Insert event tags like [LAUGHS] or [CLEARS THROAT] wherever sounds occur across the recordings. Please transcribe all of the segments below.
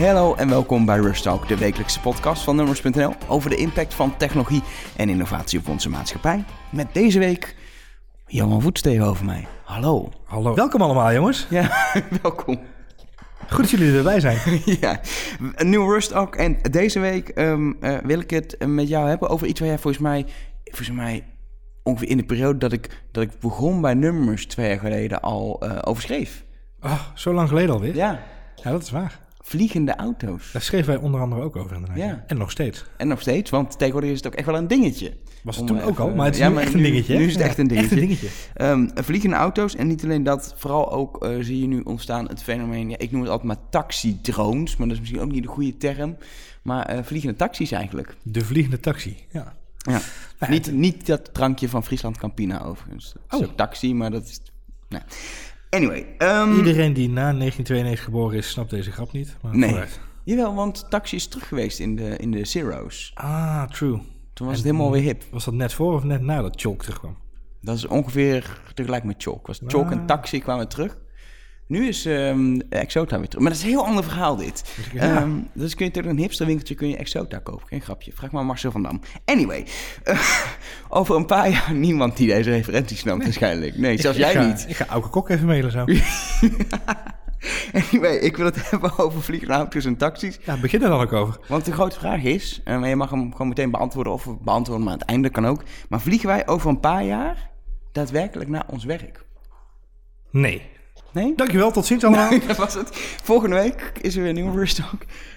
Hallo en welkom bij Rush Talk, de wekelijkse podcast van Numbers.nl over de impact van technologie en innovatie op onze maatschappij. Met deze week Johan Voets tegenover mij. Hallo. Hallo. Welkom allemaal, jongens. Ja, [LAUGHS] welkom. Goed dat jullie erbij zijn. [LAUGHS] ja, een nieuwe Rush Talk. En deze week ehm, eh, wil ik het met jou hebben over iets waar jij volgens mij, volgens mij ongeveer in de periode dat ik, dat ik begon bij Numbers twee jaar geleden al uh, over schreef. Oh, zo lang geleden alweer? Ja. Ja, dat is waar. Vliegende auto's. Daar schreven wij onder andere ook over inderdaad. Ja. En nog steeds. En nog steeds, want tegenwoordig is het ook echt wel een dingetje. Was het toen ook al, maar het is ja, nu echt een dingetje. Nu, is het echt een dingetje. Echt een dingetje. Um, vliegende auto's en niet alleen dat, vooral ook uh, zie je nu ontstaan het fenomeen, ja, ik noem het altijd maar taxi-drones, maar dat is misschien ook niet de goede term, maar uh, vliegende taxis eigenlijk. De vliegende taxi, ja. Ja, nou, niet, niet dat drankje van Friesland Campina overigens. Dat is oh. ook taxi, maar dat is... Anyway. Um, Iedereen die na 1992 geboren is, snapt deze grap niet. Maar nee. Vooruit. Jawel, want Taxi is terug geweest in de, in de Zero's. Ah, true. Toen was het helemaal weer hip. Was dat net voor of net nadat Chalk terugkwam? Dat is ongeveer tegelijk met Chalk. Was Chalk en ah. Taxi kwamen terug. Nu is um, Exota weer terug. Maar dat is een heel ander verhaal dit. Ja. Um, dus kun je tegen een hipsterwinkeltje kun je Exota kopen. Geen grapje. Vraag maar Marcel van Dam. Anyway. Uh, [LAUGHS] over een paar jaar [LAUGHS] niemand die deze referentie snapt nee. waarschijnlijk. Nee, zelfs ik jij ga, niet. Ik ga Auke Kok even mailen zo. [LAUGHS] Anyway, ik wil het hebben over vliegende auto's en taxis. Ja, begin er dan ook over. Want de grote vraag is, en je mag hem gewoon meteen beantwoorden of beantwoorden, maar aan het einde kan ook. Maar vliegen wij over een paar jaar daadwerkelijk naar ons werk? Nee. Nee? Dankjewel, tot ziens allemaal. [LAUGHS] Nee, dat was het. Volgende week is er weer een nieuwe First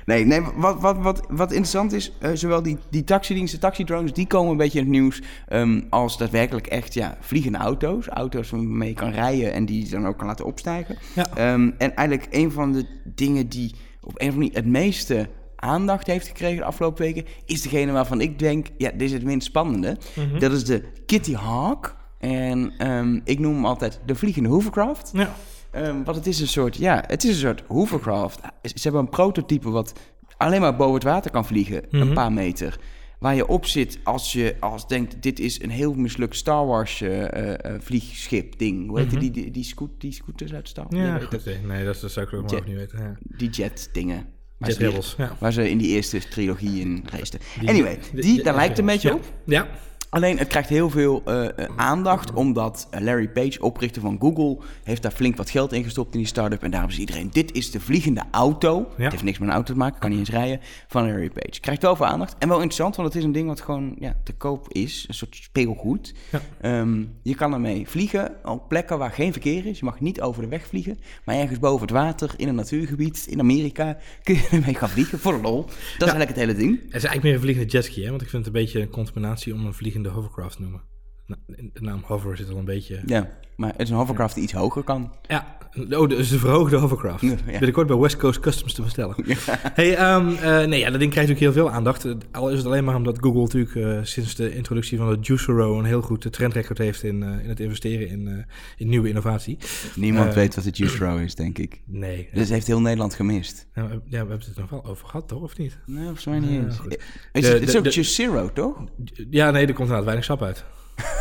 Nee, nee wat, wat, wat, wat interessant is, uh, zowel die, die taxidiensten, taxidrones, die komen een beetje in het nieuws um, als daadwerkelijk echt ja, vliegende auto's. Auto's waarmee je kan rijden en die je dan ook kan laten opstijgen. Ja. Um, en eigenlijk een van de dingen die op een of andere manier het meeste aandacht heeft gekregen de afgelopen weken, is degene waarvan ik denk, ja, dit is het minst spannende. Mm -hmm. Dat is de Kitty Hawk. En um, ik noem hem altijd de vliegende hovercraft. Ja. Um, want het is een soort, ja, het is een soort hovercraft. Ze hebben een prototype wat alleen maar boven het water kan vliegen, mm -hmm. een paar meter. Waar je op zit als je als denkt, dit is een heel mislukt Star Wars uh, uh, vliegschip ding. Hoe heet mm -hmm. die, die, die, scoot, die scooters uit Star Wars? Ja, goed, nee, dat, zou ik ook nog niet weten. Ja. Die jet dingen. Waar jet Rebels, ja. Waar ze in die eerste trilogie in reisten. Anyway, die, die daar lijkt een beetje op. Ja. Alleen het krijgt heel veel uh, aandacht, omdat Larry Page, oprichter van Google, heeft daar flink wat geld in gestopt in die start-up. En daarom is iedereen, dit is de vliegende auto. Ja. Het heeft niks met een auto te maken, kan niet eens rijden, van Larry Page. Krijgt wel veel aandacht en wel interessant, want het is een ding wat gewoon ja, te koop is. Een soort speelgoed. Ja. Um, je kan ermee vliegen op plekken waar geen verkeer is. Je mag niet over de weg vliegen, maar ergens boven het water, in een natuurgebied, in Amerika, [LAUGHS] kun je ermee gaan vliegen voor de lol. Dat is eigenlijk het hele ding. Het is eigenlijk meer een vliegende jetski, hè? want ik vind het een beetje een combinatie om een vliegende de hovercraft noemen. De naam hover zit al een beetje... Ja, maar het is een hovercraft die iets hoger kan. Ja, oh, dus de verhoogde hovercraft. Ja. Binnenkort bij West Coast Customs te bestellen. Ja. Hey, um, uh, nee, ja, dat ding krijgt natuurlijk heel veel aandacht. Al is het alleen maar omdat Google natuurlijk uh, sinds de introductie van de Juicero een heel goed trendrecord heeft in, uh, in het investeren in, in nieuwe innovatie. Niemand weet wat de Juicero is, denk ik. Nee. Dus heeft heel Nederland gemist. Ja, ja, we hebben het er nog wel over gehad, toch? Of niet? Nee, volgens mij niet eens. Is, het, is ook Juicero, toch? Ja, nee, er komt inderdaad weinig sap uit.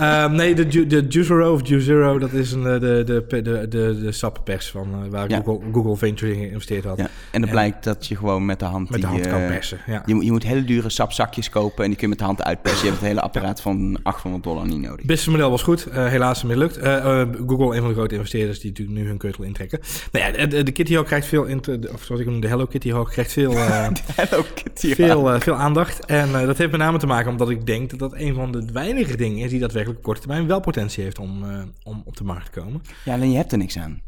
um, [LAUGHS] nee, de, de Juicero of Juicero, dat is een, de, de, de, de, de sappers van uh, waar ja. Google, Google Venture in geïnvesteerd had. Ja. En dan blijkt dat je gewoon met de hand... Met die, de hand kan persen, ja. Je, je moet hele dure sapzakjes kopen en die kun je met de hand uitpersen. Je hebt het hele apparaat van 800 dollar niet nodig. Het model was goed, uh, helaas mislukt. Uh, Google, een van de grote investeerders die natuurlijk nu hun keutel intrekken. Nou ja, de, de Kitty Hawk krijgt veel, of zoals ik noem, de Hello Kitty Hawk krijgt veel, [LAUGHS] Hello Kitty veel, veel aandacht. En dat heeft met name te maken omdat ik denk dat dat een van de weinige dingen is die daadwerkelijk op korte termijn wel potentie heeft om, uh, om op de markt te komen. Ja, alleen je hebt er niks aan.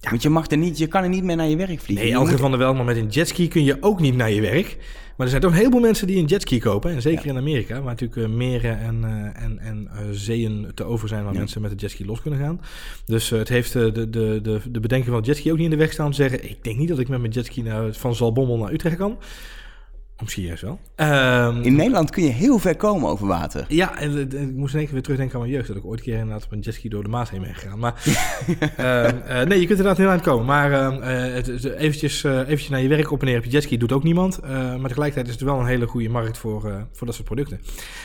Ja. Want je, mag er niet, je kan er niet meer naar je werk vliegen. Nee, Elke van der Wel, maar met een jetski kun je ook niet naar je werk. Maar er zijn toch een heleboel mensen die een jetski kopen. En zeker ja. in Amerika, waar natuurlijk uh, meren en, uh, en, en zeeën te over zijn... waar ja. mensen met de jetski los kunnen gaan. Dus het heeft de, de, de, de bedenking van het jetski ook niet in de weg staan... om te zeggen, ik denk niet dat ik met mijn jetski naar, van Zalbommel naar Utrecht kan... Misschien juist wel. Um, in Nederland kun je heel ver komen over water. Ja, en, en, ik moest in één keer weer terugdenken aan mijn jeugd. Dat ik ooit een keer inderdaad op een jetski door de Maas heen ben gegaan. Maar um, [LAUGHS] uh, nee, je kunt inderdaad heel aan komen. Maar uh, het, eventjes, uh, eventjes naar je werk op en neer op je jetski doet ook niemand. maar tegelijkertijd is het wel een hele goede markt voor, voor dat soort producten.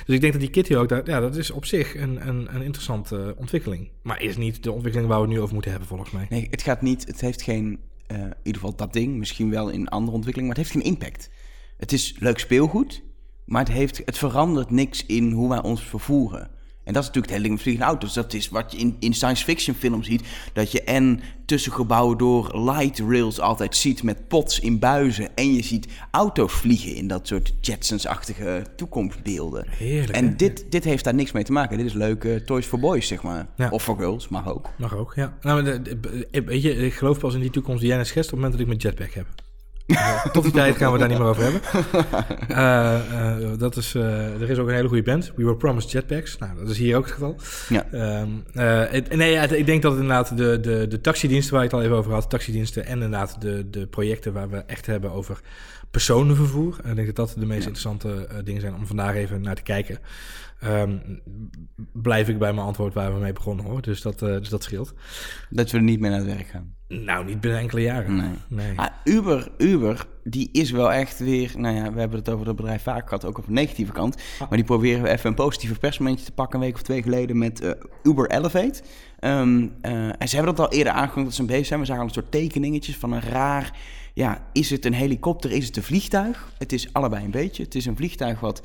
Dus ik denk dat die kitty ook, dat, ja, dat is op zich een, een, een interessante ontwikkeling. Maar is niet de ontwikkeling waar we het nu over moeten hebben volgens mij. Nee, het gaat niet, het heeft geen eh, in ieder geval dat ding, misschien wel in andere ontwikkelingen, maar het heeft geen impact. Het is leuk speelgoed, maar het, heeft, het verandert niks in hoe wij ons vervoeren. En dat is natuurlijk het hele ding met vliegende auto's. Dat is wat je in, in science fiction films ziet. Dat je en tussen gebouwen door light rails altijd ziet met pots in buizen. En je ziet auto's vliegen in dat soort Jetsons-achtige toekomstbeelden. Heerlijk. En hè? dit, dit heeft daar niks mee te maken. Dit is leuke Toys for Boys, zeg maar. Ja. Of voor girls, mag ook. Mag ook, ja. Nou, weet je, ik geloof pas in die toekomst die jij net schetst op het moment dat ik mijn jetpack heb. Eh, tot die [LAUGHS] tijd gaan we daar niet meer over hebben. [LAUGHS] Eh, eh, dat is, er is ook een hele goede band. We were promised jetpacks. Nou, dat is hier ook het geval. Ja. Ehm, eh, het- nee, het- ik denk dat het inderdaad de, de, de taxidiensten waar je het al even over had, taxidiensten en inderdaad de, de projecten waar we echt hebben over personenvervoer. Ik denk dat dat de meest interessante dingen zijn om vandaag even naar te kijken. Ehm, blijf ik bij mijn antwoord waar we mee begonnen hoor. Dus dat, eh, dus dat scheelt. Dat we er niet meer naar het werk gaan. Nou, niet binnen enkele jaren. Nee. nee. Ah, Uber, Uber, die is wel echt weer... Nou ja, we hebben het over het bedrijf vaak gehad, ook op de negatieve kant. Maar die proberen we even een positieve persmomentje te pakken... een week of twee geleden met eh, Uber Elevate. Ehm, eh, en ze hebben dat al eerder aangekondigd dat ze bezig zijn. We zagen al een soort tekeningetjes van een raar... Ja, is het een helikopter, is het een vliegtuig? Het is allebei een beetje. Het is een vliegtuig wat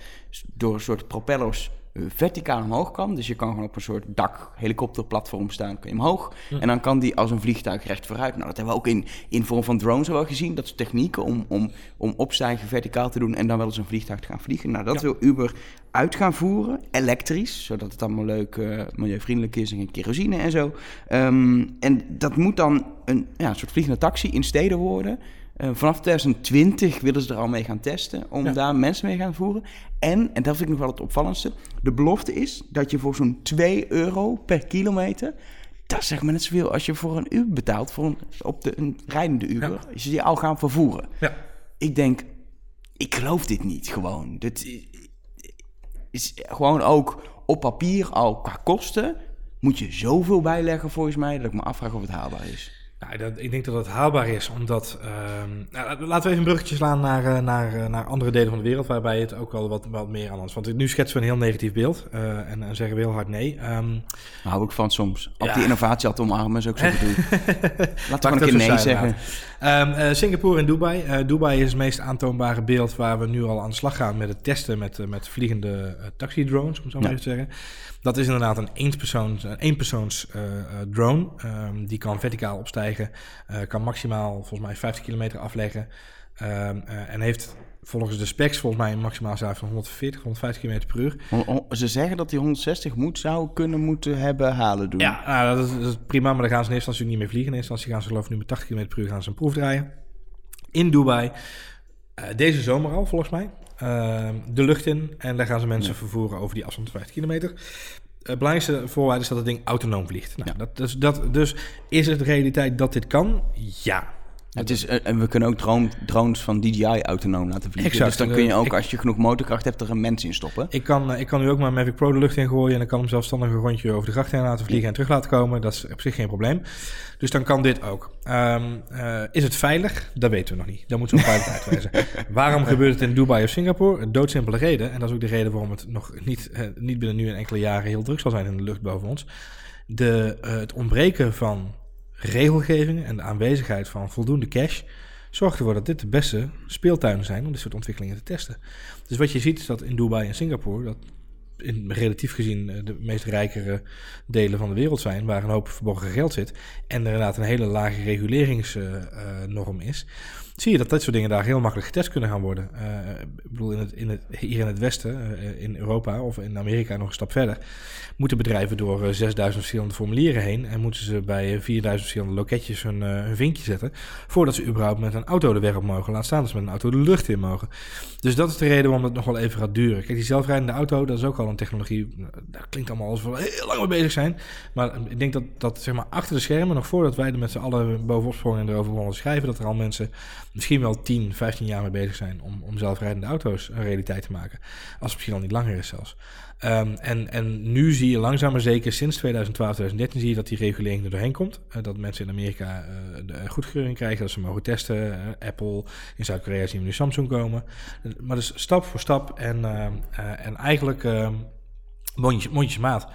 door een soort propellers verticaal omhoog kan. Dus je kan gewoon op een soort dak, helikopterplatform staan, kun je omhoog. En dan kan die als een vliegtuig recht vooruit. Nou, dat hebben we ook in, in vorm van drones wel gezien. Dat soort technieken om, om, om opstijgen verticaal te doen en dan wel eens een vliegtuig te gaan vliegen. Nou, dat Ja. wil Uber uit gaan voeren, elektrisch, zodat het allemaal leuk eh, milieuvriendelijk is en geen kerosine en zo. Ehm, en dat moet dan een, ja, een soort vliegende taxi in steden worden. Eh, vanaf 2020 willen ze er al mee gaan testen om Ja. daar mensen mee gaan voeren. En, en dat vind ik nog wel het opvallendste, de belofte is dat je voor zo'n 2 euro per kilometer, dat is zeg maar net zoveel als je voor een Uber betaalt, voor een, op de, een rijdende Uber, Ja. als je die al gaan vervoeren. Ja. Ik denk, ik geloof dit niet gewoon. Dit is gewoon ook op papier al qua kosten, moet je zoveel bijleggen volgens mij, dat ik me afvraag of het haalbaar is. Nou, dat, ik denk dat het haalbaar is, omdat... ehm, nou, laten we even een bruggetje slaan naar, eh, naar, eh, naar andere delen van de wereld... waarbij het ook wel wat, wat meer aan is. Want nu schetsen we een heel negatief beeld eh, en, en zeggen we heel hard nee. Daar hou ik van soms. Ook Ja. die innovatie had omarmen is ook zo [LAUGHS] bedoeld. Laten we gewoon een dat keer nee zeggen. Ehm, eh, Singapore en Dubai. Eh, Dubai is het meest aantoonbare beeld waar we nu al aan de slag gaan met het testen met, eh, met vliegende taxi-drones, om het zo maar Ja. even te zeggen. Dat is inderdaad een eenpersoons, een eenpersoons drone. Ehm, die kan verticaal opstijgen, kan maximaal volgens mij 50 kilometer afleggen. Ehm, eh, en heeft volgens de specs volgens mij een maximaal snelheid van 140, 150 km per uur. Ze zeggen dat die 160 moet, zou kunnen moeten hebben halen doen. Ja, nou, dat, is, dat is prima, maar dan gaan ze in eerste instantie niet meer vliegen. In eerste instantie gaan ze geloof ik nu met 80 km per uur gaan ze een proef draaien. In Dubai. Eh, deze zomer al, volgens mij. Ehm, de lucht in. En daar gaan ze mensen Ja. vervoeren over die afstand van 50 kilometer. Het belangrijkste voorwaarde is dat het ding autonoom vliegt. Nou, Ja. dat, dus, dat, dus is het de realiteit dat dit kan? Ja. Het is, eh, en we kunnen ook drone- drones van DJI autonoom laten vliegen. Exact. Dus dan kun je ook, ik- als je genoeg motorkracht hebt, er een mens in stoppen. Ik kan, eh, ik kan nu ook mijn Mavic Pro de lucht in gooien en ik kan hem zelfstandig een rondje over de gracht heen laten vliegen en terug laten komen. Dat is op zich geen probleem. Dus dan kan dit ook. Ehm, eh, is het veilig? Dat weten we nog niet. Dat moeten we op veilig uitwijzen. [LAUGHS] Waarom gebeurt het in Dubai of Singapore? Een doodsimpele reden. En dat is ook de reden waarom het nog niet, niet binnen nu en enkele jaren heel druk zal zijn in de lucht boven ons. De, het ontbreken van regelgevingen en de aanwezigheid van voldoende cash zorgt ervoor dat dit de beste speeltuinen zijn om dit soort ontwikkelingen te testen. Dus wat je ziet is dat in Dubai en Singapore, dat in relatief gezien eh, de meest rijkere delen van de wereld zijn, waar een hoop verborgen geld zit, en er inderdaad een hele lage reguleringsnorm is, zie je dat dit soort dingen daar heel makkelijk getest kunnen gaan worden. Eh, ik bedoel, in het, in het, hier in het Westen, eh, in Europa of in Amerika nog een stap verder, moeten bedrijven door eh, 6000 verschillende formulieren heen en moeten ze bij eh, 4000 verschillende loketjes hun, eh, hun vinkje zetten, voordat ze überhaupt met een auto de weg op mogen, laat staan dat ze met een auto de lucht in mogen. Dus dat is de reden waarom het nog wel even gaat duren. Kijk, die zelfrijdende auto, dat is ook al een technologie, eh, dat klinkt allemaal alsof we heel lang mee bezig zijn, maar ik denk dat, dat zeg maar, achter de schermen, nog voordat wij er met z'n allen bovenop sprongen en erover begonnen schrijven, dat er al mensen misschien wel 10, 15 jaar mee bezig zijn om, om zelfrijdende auto's een realiteit te maken. Als het misschien al niet langer is zelfs. Ehm, en, en nu zie je langzaam maar zeker, sinds 2012, 2013 zie je dat die regulering er doorheen komt. Eh, dat mensen in Amerika eh, de goedkeuring krijgen, dat ze mogen testen. Eh, Apple, in Zuid-Korea zien we nu Samsung komen. Maar dus stap voor stap en, ehm, eh, en eigenlijk ehm mondjes, mondjesmaat.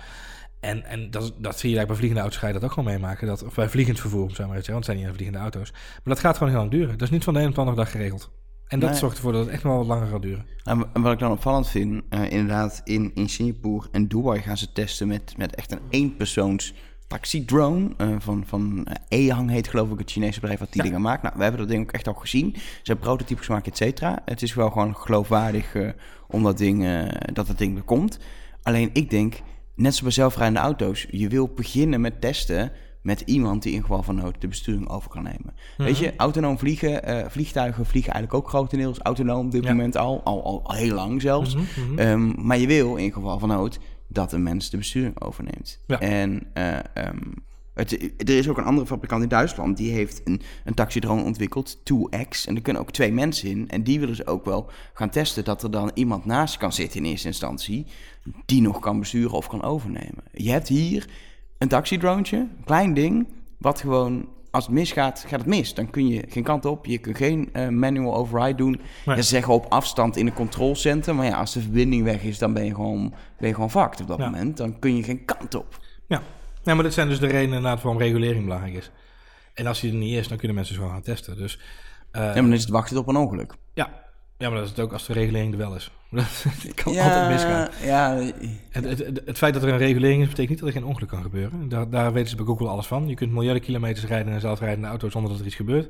En, en dat, dat zie je eigenlijk bij vliegende auto's, ga je dat ook gewoon meemaken. Dat, of bij vliegend vervoer, zou maar want het zijn niet vliegende auto's. Maar dat gaat gewoon heel lang duren. Dat is niet van de een op de andere dag geregeld. En dat Nee. zorgt ervoor dat het echt wel wat langer gaat duren. En wat ik dan opvallend vind, eh, inderdaad, in, in Singapore en Dubai gaan ze testen met, met echt een eenpersoons taxi-drone. eh, van van eh, Ehang heet geloof ik het Chinese bedrijf wat die Ja. dingen maakt. Nou, we hebben dat ding ook echt al gezien. Ze hebben prototypes gemaakt, et cetera. Het is wel gewoon geloofwaardig eh, om dat ding, dat het ding er komt. Alleen ik denk, net zoals bij zelfrijdende auto's, je wil beginnen met testen met iemand die in geval van nood de besturing over kan nemen. Weet je, autonoom vliegen, eh, vliegtuigen vliegen eigenlijk ook grotendeels autonoom op dit Ja. moment al, al, al, al heel lang zelfs. Mhm, mhm. Ehm, maar je wil in geval van nood dat een mens de besturing overneemt. Ja. En eh, ehm, het, er is ook een andere fabrikant in Duitsland die heeft een, een taxidrone ontwikkeld, 2X. En er kunnen ook twee mensen in. En die willen ze ook wel gaan testen dat er dan iemand naast kan zitten in eerste instantie. Die nog kan besturen of kan overnemen. Je hebt hier een taxidroontje, een klein ding, wat gewoon... Als het misgaat, gaat het mis. Dan kun je geen kant op. Je kunt geen eh, manual override doen. Nee. Zeggen op afstand in een controlcenter. Maar ja, als de verbinding weg is, dan ben je gewoon, ben je gewoon fucked op dat Ja. moment. Dan kun je geen kant op. Ja. Ja, maar dit zijn dus de redenen inderdaad waarom regulering belangrijk is. En als die er niet is, dan kunnen mensen gewoon gaan testen. Dus eh, Ja, maar dan is het wachten op een ongeluk. ja. ja, maar dat is het ook als de regulering er wel is. [LAUGHS] Het kan altijd misgaan. Ja, Het, het, het, het feit dat er een regulering is, betekent niet dat er geen ongeluk kan gebeuren. Daar, daar weten ze bij Google alles van. Je kunt miljarden kilometers rijden een zelfrijdende auto zonder dat er iets gebeurt.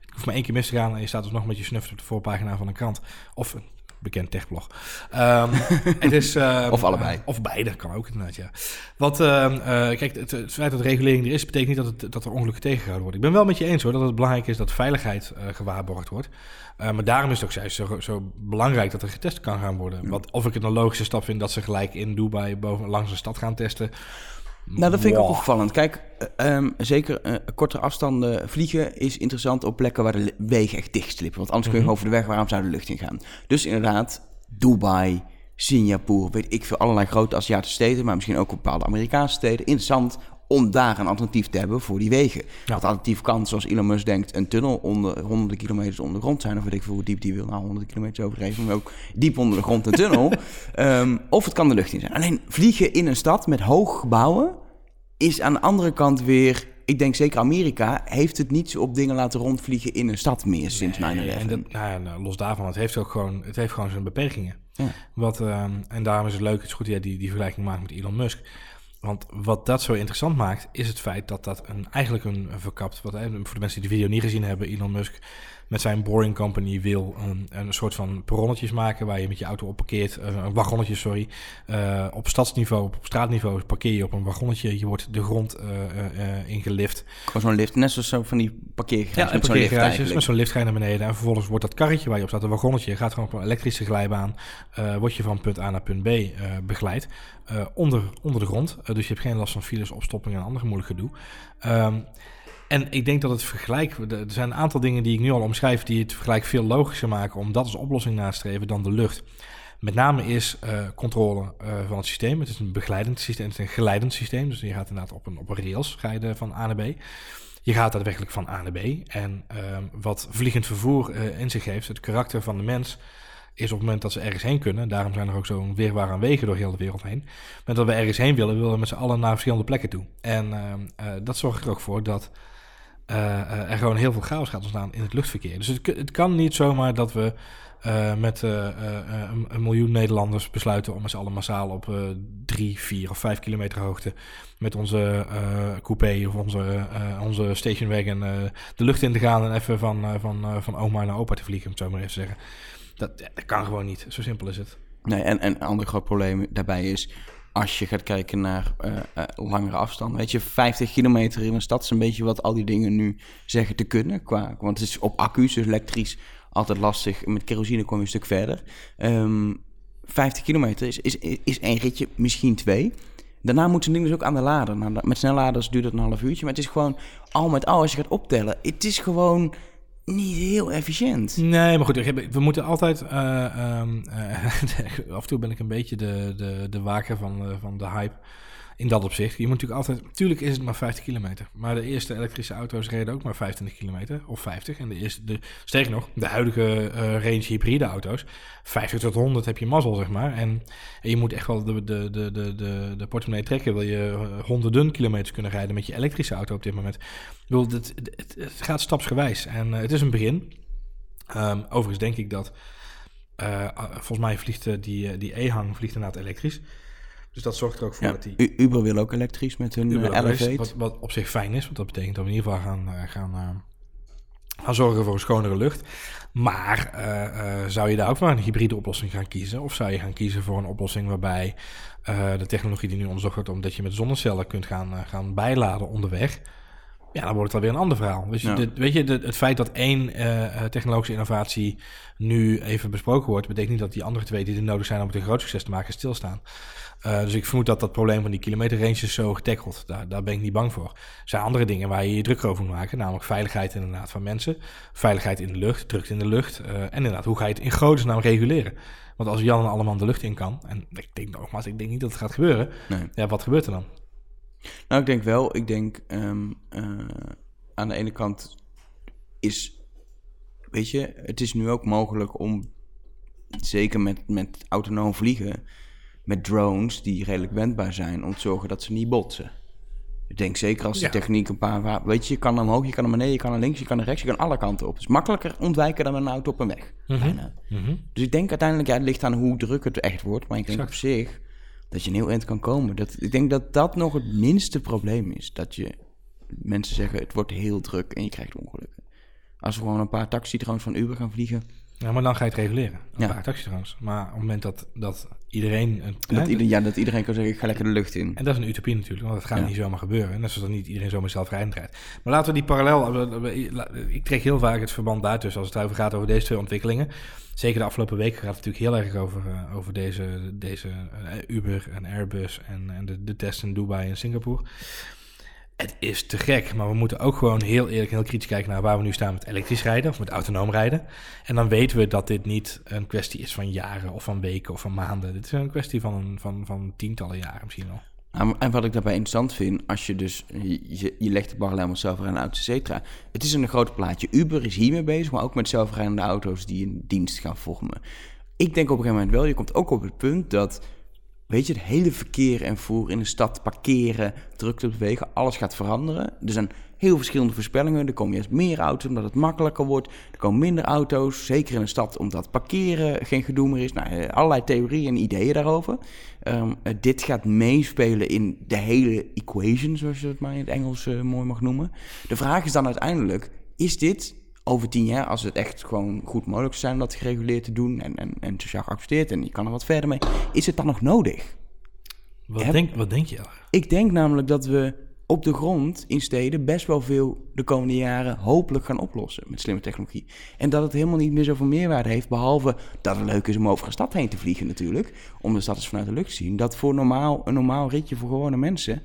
Het hoeft maar één keer mis te gaan en je staat dus nog met je snuft op de voorpagina van een krant. Of een bekend techblog. Ehm, [LAUGHS] het is, ehm, Of allebei. of beide, kan ook inderdaad, ja. Wat, ehm, eh, kijk, het, het feit dat regulering er is, betekent niet dat, het, dat er ongelukken tegengehouden worden. Ik ben wel met je eens hoor, dat het belangrijk is dat veiligheid eh, gewaarborgd wordt. Eh, maar daarom is het ook juist zo, zo belangrijk dat er getest kan gaan worden. Want of ik het een logische stap vind dat ze gelijk in Dubai boven, langs een stad gaan testen. Nou dat vind ik ook opvallend. Kijk, eh, ehm, zeker eh, kortere afstanden vliegen is interessant op plekken waar de wegen echt dicht slippen. Want anders kun je Mhm. over de weg, waarom zou de lucht in gaan? Dus inderdaad, Dubai, Singapore, weet ik veel, allerlei grote Aziatische steden, maar misschien ook bepaalde Amerikaanse steden. Interessant om daar een alternatief te hebben voor die wegen. Wat alternatief kan, zoals Elon Musk denkt, een tunnel onder honderden kilometers onder de grond zijn. Of weet ik veel hoe diep die wil. Nou, honderden kilometers overdreven, maar ook diep onder de grond een tunnel. [LAUGHS] Ehm, of het kan de lucht in zijn. Alleen vliegen in een stad met hoge gebouwen is aan de andere kant weer... Ik denk zeker Amerika heeft het niet zo op dingen laten rondvliegen in een stad meer sinds 9-11. En dat, nou ja, nou, los daarvan, het heeft ook gewoon, het heeft gewoon zijn beperkingen. Ja. Wat, ehm, en daarom is het leuk, het is goed dat jij die, die vergelijking maakt met Elon Musk. Want wat dat zo interessant maakt, is het feit dat dat een, eigenlijk een, verkapt... Wat, voor de mensen die de video niet gezien hebben, Elon Musk met zijn Boring Company wil een, een soort van perronnetjes maken... waar je met je auto op parkeert, eh, een wagonnetje, sorry. Eh, op stadsniveau, op straatniveau parkeer je op een wagonnetje. Je wordt de grond eh, ingelift. Gewoon zo'n lift, net zoals zo van die parkeergarages Ja, en met zo'n lift met zo'n lift ga je naar beneden. En vervolgens wordt dat karretje waar je op staat, een wagonnetje, gaat gewoon op een elektrische glijbaan. word je van punt A naar punt B begeleid. onder, onder de grond. Dus je hebt geen last van files, opstoppingen en andere moeilijk gedoe. Ehm, en ik denk dat het vergelijk... Er zijn een aantal dingen die ik nu al omschrijf... die het vergelijk veel logischer maken... om dat als oplossing na te streven dan de lucht. Met name is eh, controle eh, van het systeem. Het is een begeleidend systeem, het is een geleidend systeem. Dus je gaat inderdaad op een, op rails er van A naar B. Je gaat daadwerkelijk van A naar B. En ehm, wat vliegend vervoer eh, in zich heeft, het karakter van de mens, is op het moment dat ze ergens heen kunnen. Daarom zijn er ook zo'n weerwaar aan wegen door heel de wereld heen. Met dat we ergens heen willen, willen we met z'n allen naar verschillende plekken toe. En ehm, eh, dat zorgt er ook voor dat eh, er gewoon heel veel chaos gaat ontstaan in het luchtverkeer. Dus het, het kan niet zomaar dat we eh, met een, miljoen Nederlanders besluiten om z'n allen massaal op drie, vier of vijf kilometer hoogte met onze coupé of onze, onze stationwagon de lucht in te gaan en even van, van, van oma naar opa te vliegen, om het zo maar even te zeggen. Dat, dat kan gewoon niet. Zo simpel is het. Nee, en, en een ander groot probleem daarbij is... als je gaat kijken naar eh, eh, langere afstanden... weet je, 50 kilometer in een stad is een beetje wat al die dingen nu zeggen te kunnen. Qua, want het is op accu's, dus elektrisch, altijd lastig. Met kerosine kom je een stuk verder. Ehm 50 kilometer is, is, is één ritje, misschien twee... Daarna moet zo'n ding dus ook aan de lader. Nou, met snelladers duurt het een half uurtje. Maar het is gewoon, al met al, als je gaat optellen... het is gewoon niet heel efficiënt. Nee, maar goed, we moeten altijd. eh, ehm, eh, [LAUGHS] af en toe ben ik een beetje de, de, de waker van, eh, van de hype. In dat opzicht. Je moet natuurlijk altijd... Natuurlijk is het maar 50 kilometer. Maar de eerste elektrische auto's reden ook maar 25 kilometer. Of 50. En de eerste... De, nog, de huidige uh, range hybride auto's. 50 tot 100 heb je mazzel, zeg maar. En, je moet echt wel de, de, de, de, de, de portemonnee trekken. Wil je honderden kilometers kunnen rijden met je elektrische auto op dit moment. Ik bedoel, het, het, gaat stapsgewijs. En uh, het is een begin. Um, overigens denk ik dat... Volgens mij vliegt die, die E-hang vliegt inderdaad elektrisch. Dus dat zorgt er ook voor ja, dat die... Uber wil ook elektrisch met hun uh, Elevate. Wat, wat, op zich fijn is, want dat betekent dat we in ieder geval gaan, uh, gaan, uh, gaan zorgen voor een schonere lucht. Maar zou je daar ook maar een hybride oplossing gaan kiezen? Of zou je gaan kiezen voor een oplossing waarbij de technologie die nu onderzocht wordt... omdat je met zonnecellen kunt gaan, gaan bijladen onderweg... Ja, dan wordt het alweer een ander verhaal. Dus ja. weet je, het feit dat één uh, technologische innovatie nu even besproken wordt, betekent niet dat die andere twee die er nodig zijn om het een groot succes te maken, stilstaan. Uh, dus ik vermoed dat dat probleem van die kilometerranges zo getackeld. Daar, daar ben ik niet bang voor. Er zijn andere dingen waar je je druk over moet maken. Namelijk veiligheid inderdaad van mensen. Veiligheid in de lucht, drukte in de lucht. Uh, en inderdaad, hoe ga je het in godesnaam reguleren? Want als Jan allemaal de lucht in kan... En ik denk nogmaals, ik denk niet dat het gaat gebeuren. Nee. Ja, wat gebeurt er dan? Nou, ik denk wel. Ik denk um, uh, aan de ene kant is... Weet je, het is nu ook mogelijk om... Zeker met, met autonoom vliegen met drones die redelijk wendbaar zijn om te zorgen dat ze niet botsen. Ik denk zeker als de ja. techniek een paar... Weet je, je kan omhoog, je kan naar beneden, je kan naar links, je kan naar rechts, je kan alle kanten op. Het is makkelijker ontwijken dan met een auto op een weg. Mm -hmm. mm -hmm. Dus ik denk uiteindelijk, ja, het ligt aan hoe druk het echt wordt. Maar ik denk exact. op zich dat je een heel eind kan komen. Dat, ik denk dat dat nog het minste probleem is. Dat je mensen zeggen, het wordt heel druk en je krijgt ongelukken. Als we gewoon een paar taxidrones van Uber gaan vliegen... Ja, maar dan ga je het reguleren. Een ja. paar taxidrones. Maar op het moment dat, dat iedereen... Een, dat ieder, ja, dat iedereen kan zeggen, ik ga lekker de lucht in. En dat is een utopie natuurlijk, want dat gaat ja. niet zomaar gebeuren. En dat is dat niet iedereen zomaar zelfrijdend rijdt. Maar laten we die parallel... Ik trek heel vaak het verband buiten als het over gaat over deze twee ontwikkelingen. Zeker de afgelopen weken gaat het natuurlijk heel erg over, uh, over deze, deze uh, Uber en Airbus en, en de, de tests in Dubai en Singapore. Het is te gek, maar we moeten ook gewoon heel eerlijk en heel kritisch kijken naar waar we nu staan met elektrisch rijden of met autonoom rijden. En dan weten we dat dit niet een kwestie is van jaren of van weken of van maanden. Dit is een kwestie van, van, van tientallen jaren misschien wel. En wat ik daarbij interessant vind, als je dus, je, legt de parallel met zelfrijdende auto's, et cetera. Het is een groot plaatje. Uber is hiermee bezig, maar ook met zelfrijdende auto's die een dienst gaan vormen. Ik denk op een gegeven moment wel, je komt ook op het punt dat Weet je, het hele verkeer en voer in de stad, parkeren, drukte op wegen, alles gaat veranderen. Er zijn heel verschillende voorspellingen. Er komen juist meer auto's omdat het makkelijker wordt. Er komen minder auto's, zeker in de stad, omdat parkeren geen gedoe meer is. Nou, eh, allerlei theorieën en ideeën daarover. Um, uh, dit gaat meespelen in de hele equation, zoals je het maar in het Engels uh, mooi mag noemen. De vraag is dan uiteindelijk, is dit over tien jaar, als het echt gewoon goed mogelijk zou zijn om dat gereguleerd te doen en, en, en sociaal geaccepteerd en je kan er wat verder mee, is het dan nog nodig? Wat, Heb, denk, wat denk je? Ik denk namelijk dat we op de grond in steden best wel veel de komende jaren hopelijk gaan oplossen met slimme technologie. En dat het helemaal niet meer zoveel meerwaarde heeft, behalve dat het leuk is om over een stad heen te vliegen natuurlijk, om de stad eens vanuit de lucht te zien. Dat voor normaal, een normaal ritje voor gewone mensen,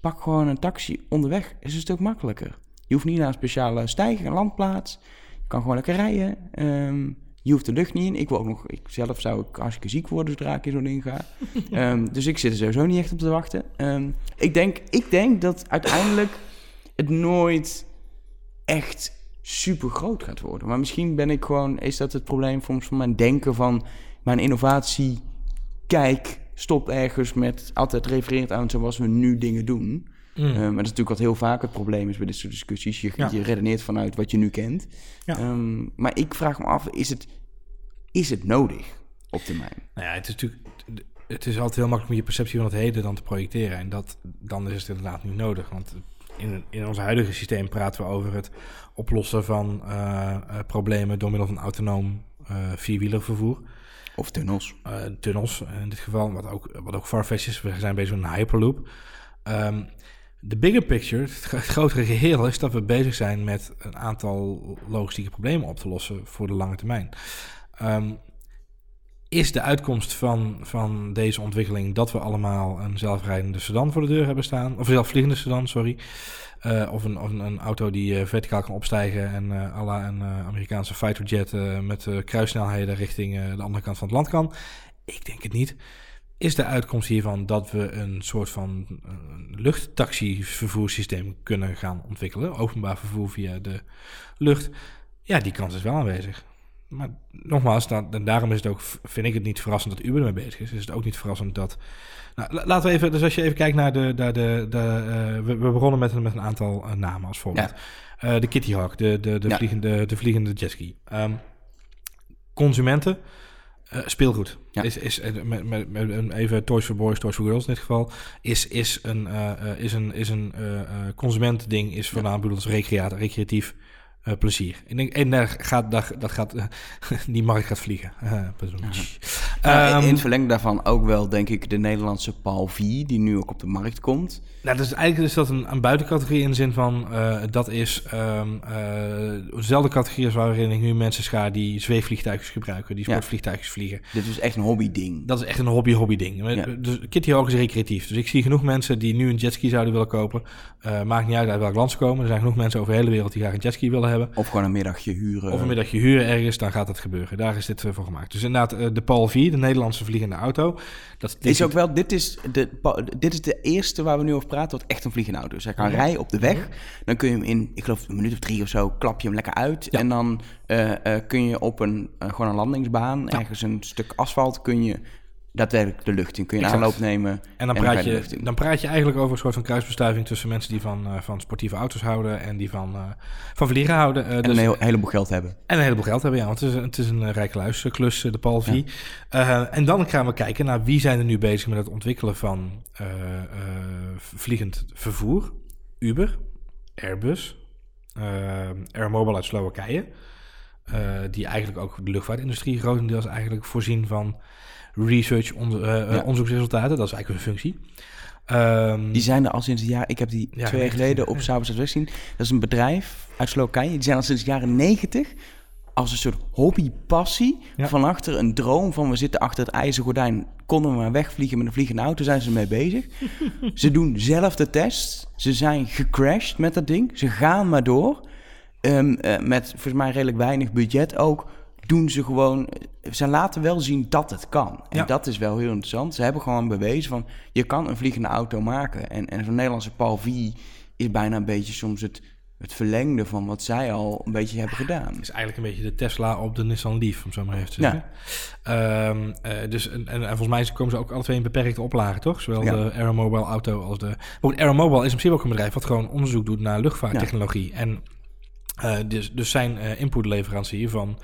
pak gewoon een taxi onderweg, is een stuk makkelijker. Je hoeft niet naar een speciale stijger, een landplaats. Je kan gewoon lekker rijden. Um, je hoeft de lucht niet in. Ik wil ook nog, ik zelf zou ik hartstikke ziek worden zodra ik in zo'n ding ga. um, [LAUGHS] dus ik zit er sowieso niet echt op te wachten. Um, ik, denk, ik denk dat uiteindelijk het nooit echt super groot gaat worden. Maar misschien ben ik gewoon, is dat het probleem van, van mijn denken van mijn innovatie. Kijk, stop ergens met altijd refereert aan zoals we nu dingen doen. Mm. Um, maar dat is natuurlijk wat heel vaak het probleem is bij dit soort discussies. Je, ja. je redeneert vanuit wat je nu kent. Ja. Um, maar ik vraag me af, is het, is het nodig op termijn? Nou ja, het is natuurlijk... Het is altijd heel makkelijk om je perceptie van het heden dan te projecteren. En dat, dan is het inderdaad niet nodig. Want in, in ons huidige systeem praten we over het oplossen van uh, uh, problemen door middel van autonoom uh, vierwielervervoer. Of tunnels. tunnels in dit geval, wat ook, wat ook Farfetch is. We zijn bezig met een Hyperloop. Um, de bigger picture, het grotere geheel, is dat we bezig zijn met een aantal logistieke problemen op te lossen voor de lange termijn. Um, is de uitkomst van, van deze ontwikkeling dat we allemaal een zelfrijdende sedan voor de deur hebben staan? Of zelfvliegende sedan, sorry. Uh, of, een, een, een, auto die uh, verticaal kan opstijgen en uh, la een Amerikaanse fighterjet met kruissnelheden richting de andere kant van het land kan? Ik denk het niet. Is de uitkomst hiervan dat we een soort van uh, luchttaxivervoerssysteem kunnen gaan ontwikkelen. Openbaar vervoer via de lucht. Ja, die kans is wel aanwezig. Maar nogmaals, dat, en daarom is het ook, vind ik het niet verrassend dat Uber ermee bezig is. Is het ook niet verrassend dat. Nou, laten we even, dus als je even kijkt naar de. de, de, de uh, we, we, begonnen met, met een aantal uh, namen als voorbeeld. Ja. De Kitty Hawk, de, de, de, ja. vliegende, de vliegende jetski. Um, consumenten. Uh, speelgoed. Ja. Is, is, met, met, met, even Toys for Boys, Toys for Girls in dit geval. Is, is een, uh, is een, is een uh, consumentending. Is voornamelijk als recreatief plezier. Denk, en daar gaat, daar, dat gaat, [LAUGHS] die markt gaat vliegen. [LAUGHS] Uh, uh, um, in het verlengde daarvan ook wel, denk ik, de Nederlandse Paul V, die nu ook op de markt komt. Nou, dus eigenlijk is dat een, een buitencategorie in de zin van, dat is um, dezelfde categorie als waarin ik nu mensen schaar die zweefvliegtuigjes gebruiken, die sportvliegtuigjes ja. vliegen. Dit is echt een hobby-ding. Dat is echt een hobby-hobby-ding. Ja. Dus Kitty Hawk is recreatief. Dus ik zie genoeg mensen die nu een jetski zouden willen kopen. maakt niet uit uit welk land ze komen. Er zijn genoeg mensen over de hele wereld die graag een jetski willen hebben. Of gewoon een middagje huren. Of een middagje huren ergens, dan gaat dat gebeuren. Daar is dit voor gemaakt. Dus inderdaad, de Paul 4, de Nederlandse vliegende auto. Dat is ook wel, dit is, de, dit is de eerste waar we nu over praten, wat echt een vliegende auto is. Hij kan ja. rijden op de weg, dan kun je hem in, ik geloof een minuut of drie of zo, klap je hem lekker uit. Ja. En dan uh, uh, kun je op een, uh, gewoon een landingsbaan, ergens een stuk asfalt, kun je daadwerkelijk de lucht in. Kun je een aanloop nemen. En dan, en praat je, dan praat je eigenlijk over een soort van kruisbestuiving tussen mensen die van, uh, van sportieve auto's houden en die van, uh, van vliegen houden. Uh, en dus, een heel, heleboel geld hebben. En een heleboel geld hebben, ja. Want het is, het is een rijke luisklus, de. Ja. en dan gaan we kijken naar wie zijn er nu bezig met het ontwikkelen van vliegend vervoer. Uber, Airbus, Airmobile uit Slowakije. die eigenlijk ook de luchtvaartindustrie grotendeels eigenlijk voorzien van research, on, uh, ja. onderzoeksresultaten. Dat is eigenlijk hun functie. Um, die zijn er al sinds jaar... Ik heb die ja, twee jaar geleden op Sabers gezien. Dat is een bedrijf uit Slowakije. Die zijn al sinds de jaren negentig als een soort hobby-passie. Ja. Van achter een droom van we zitten achter het ijzeren gordijn. Konden we maar wegvliegen met een vliegende auto, zijn ze mee bezig. [LAUGHS] ze doen zelf de test. Ze zijn gecrashed met dat ding. Ze gaan maar door. Um, uh, met volgens mij redelijk weinig budget ook doen ze gewoon. Ze laten wel zien dat het kan. En ja. dat is wel heel interessant. Ze hebben gewoon bewezen van je kan een vliegende auto maken. En, en zo'n Nederlandse Paul V is bijna een beetje soms het, het verlengde van wat zij al een beetje hebben gedaan. Het is eigenlijk een beetje de Tesla op de Nissan Leaf, om zo maar even te zeggen. Ja. Um, uh, dus, en, en, volgens mij komen ze ook alle twee in beperkte oplagen, toch? Zowel ja. de Aeromobile auto als de... Maar goed, Aeromobile is in principe ook een bedrijf wat gewoon onderzoek doet naar luchtvaarttechnologie. En uh, dus, dus zijn uh, inputleverancier van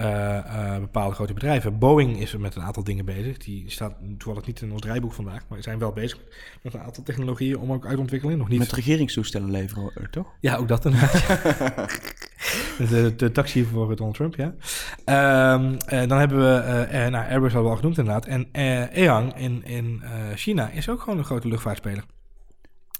uh, uh, bepaalde grote bedrijven. Boeing is er met een aantal dingen bezig. Die staat toevallig niet in ons draaiboek vandaag, maar zijn wel bezig met een aantal technologieën om ook uitontwikkeling. Nog niet. Met regeringstoestellen leveren, eh, toch? Ja, ook dat inderdaad. [LAUGHS] de, de, taxi voor Donald Trump, ja. Um, uh, dan hebben we, nou, Airbus hadden we al genoemd inderdaad. En Eang in, in China is ook gewoon een grote luchtvaartspeler.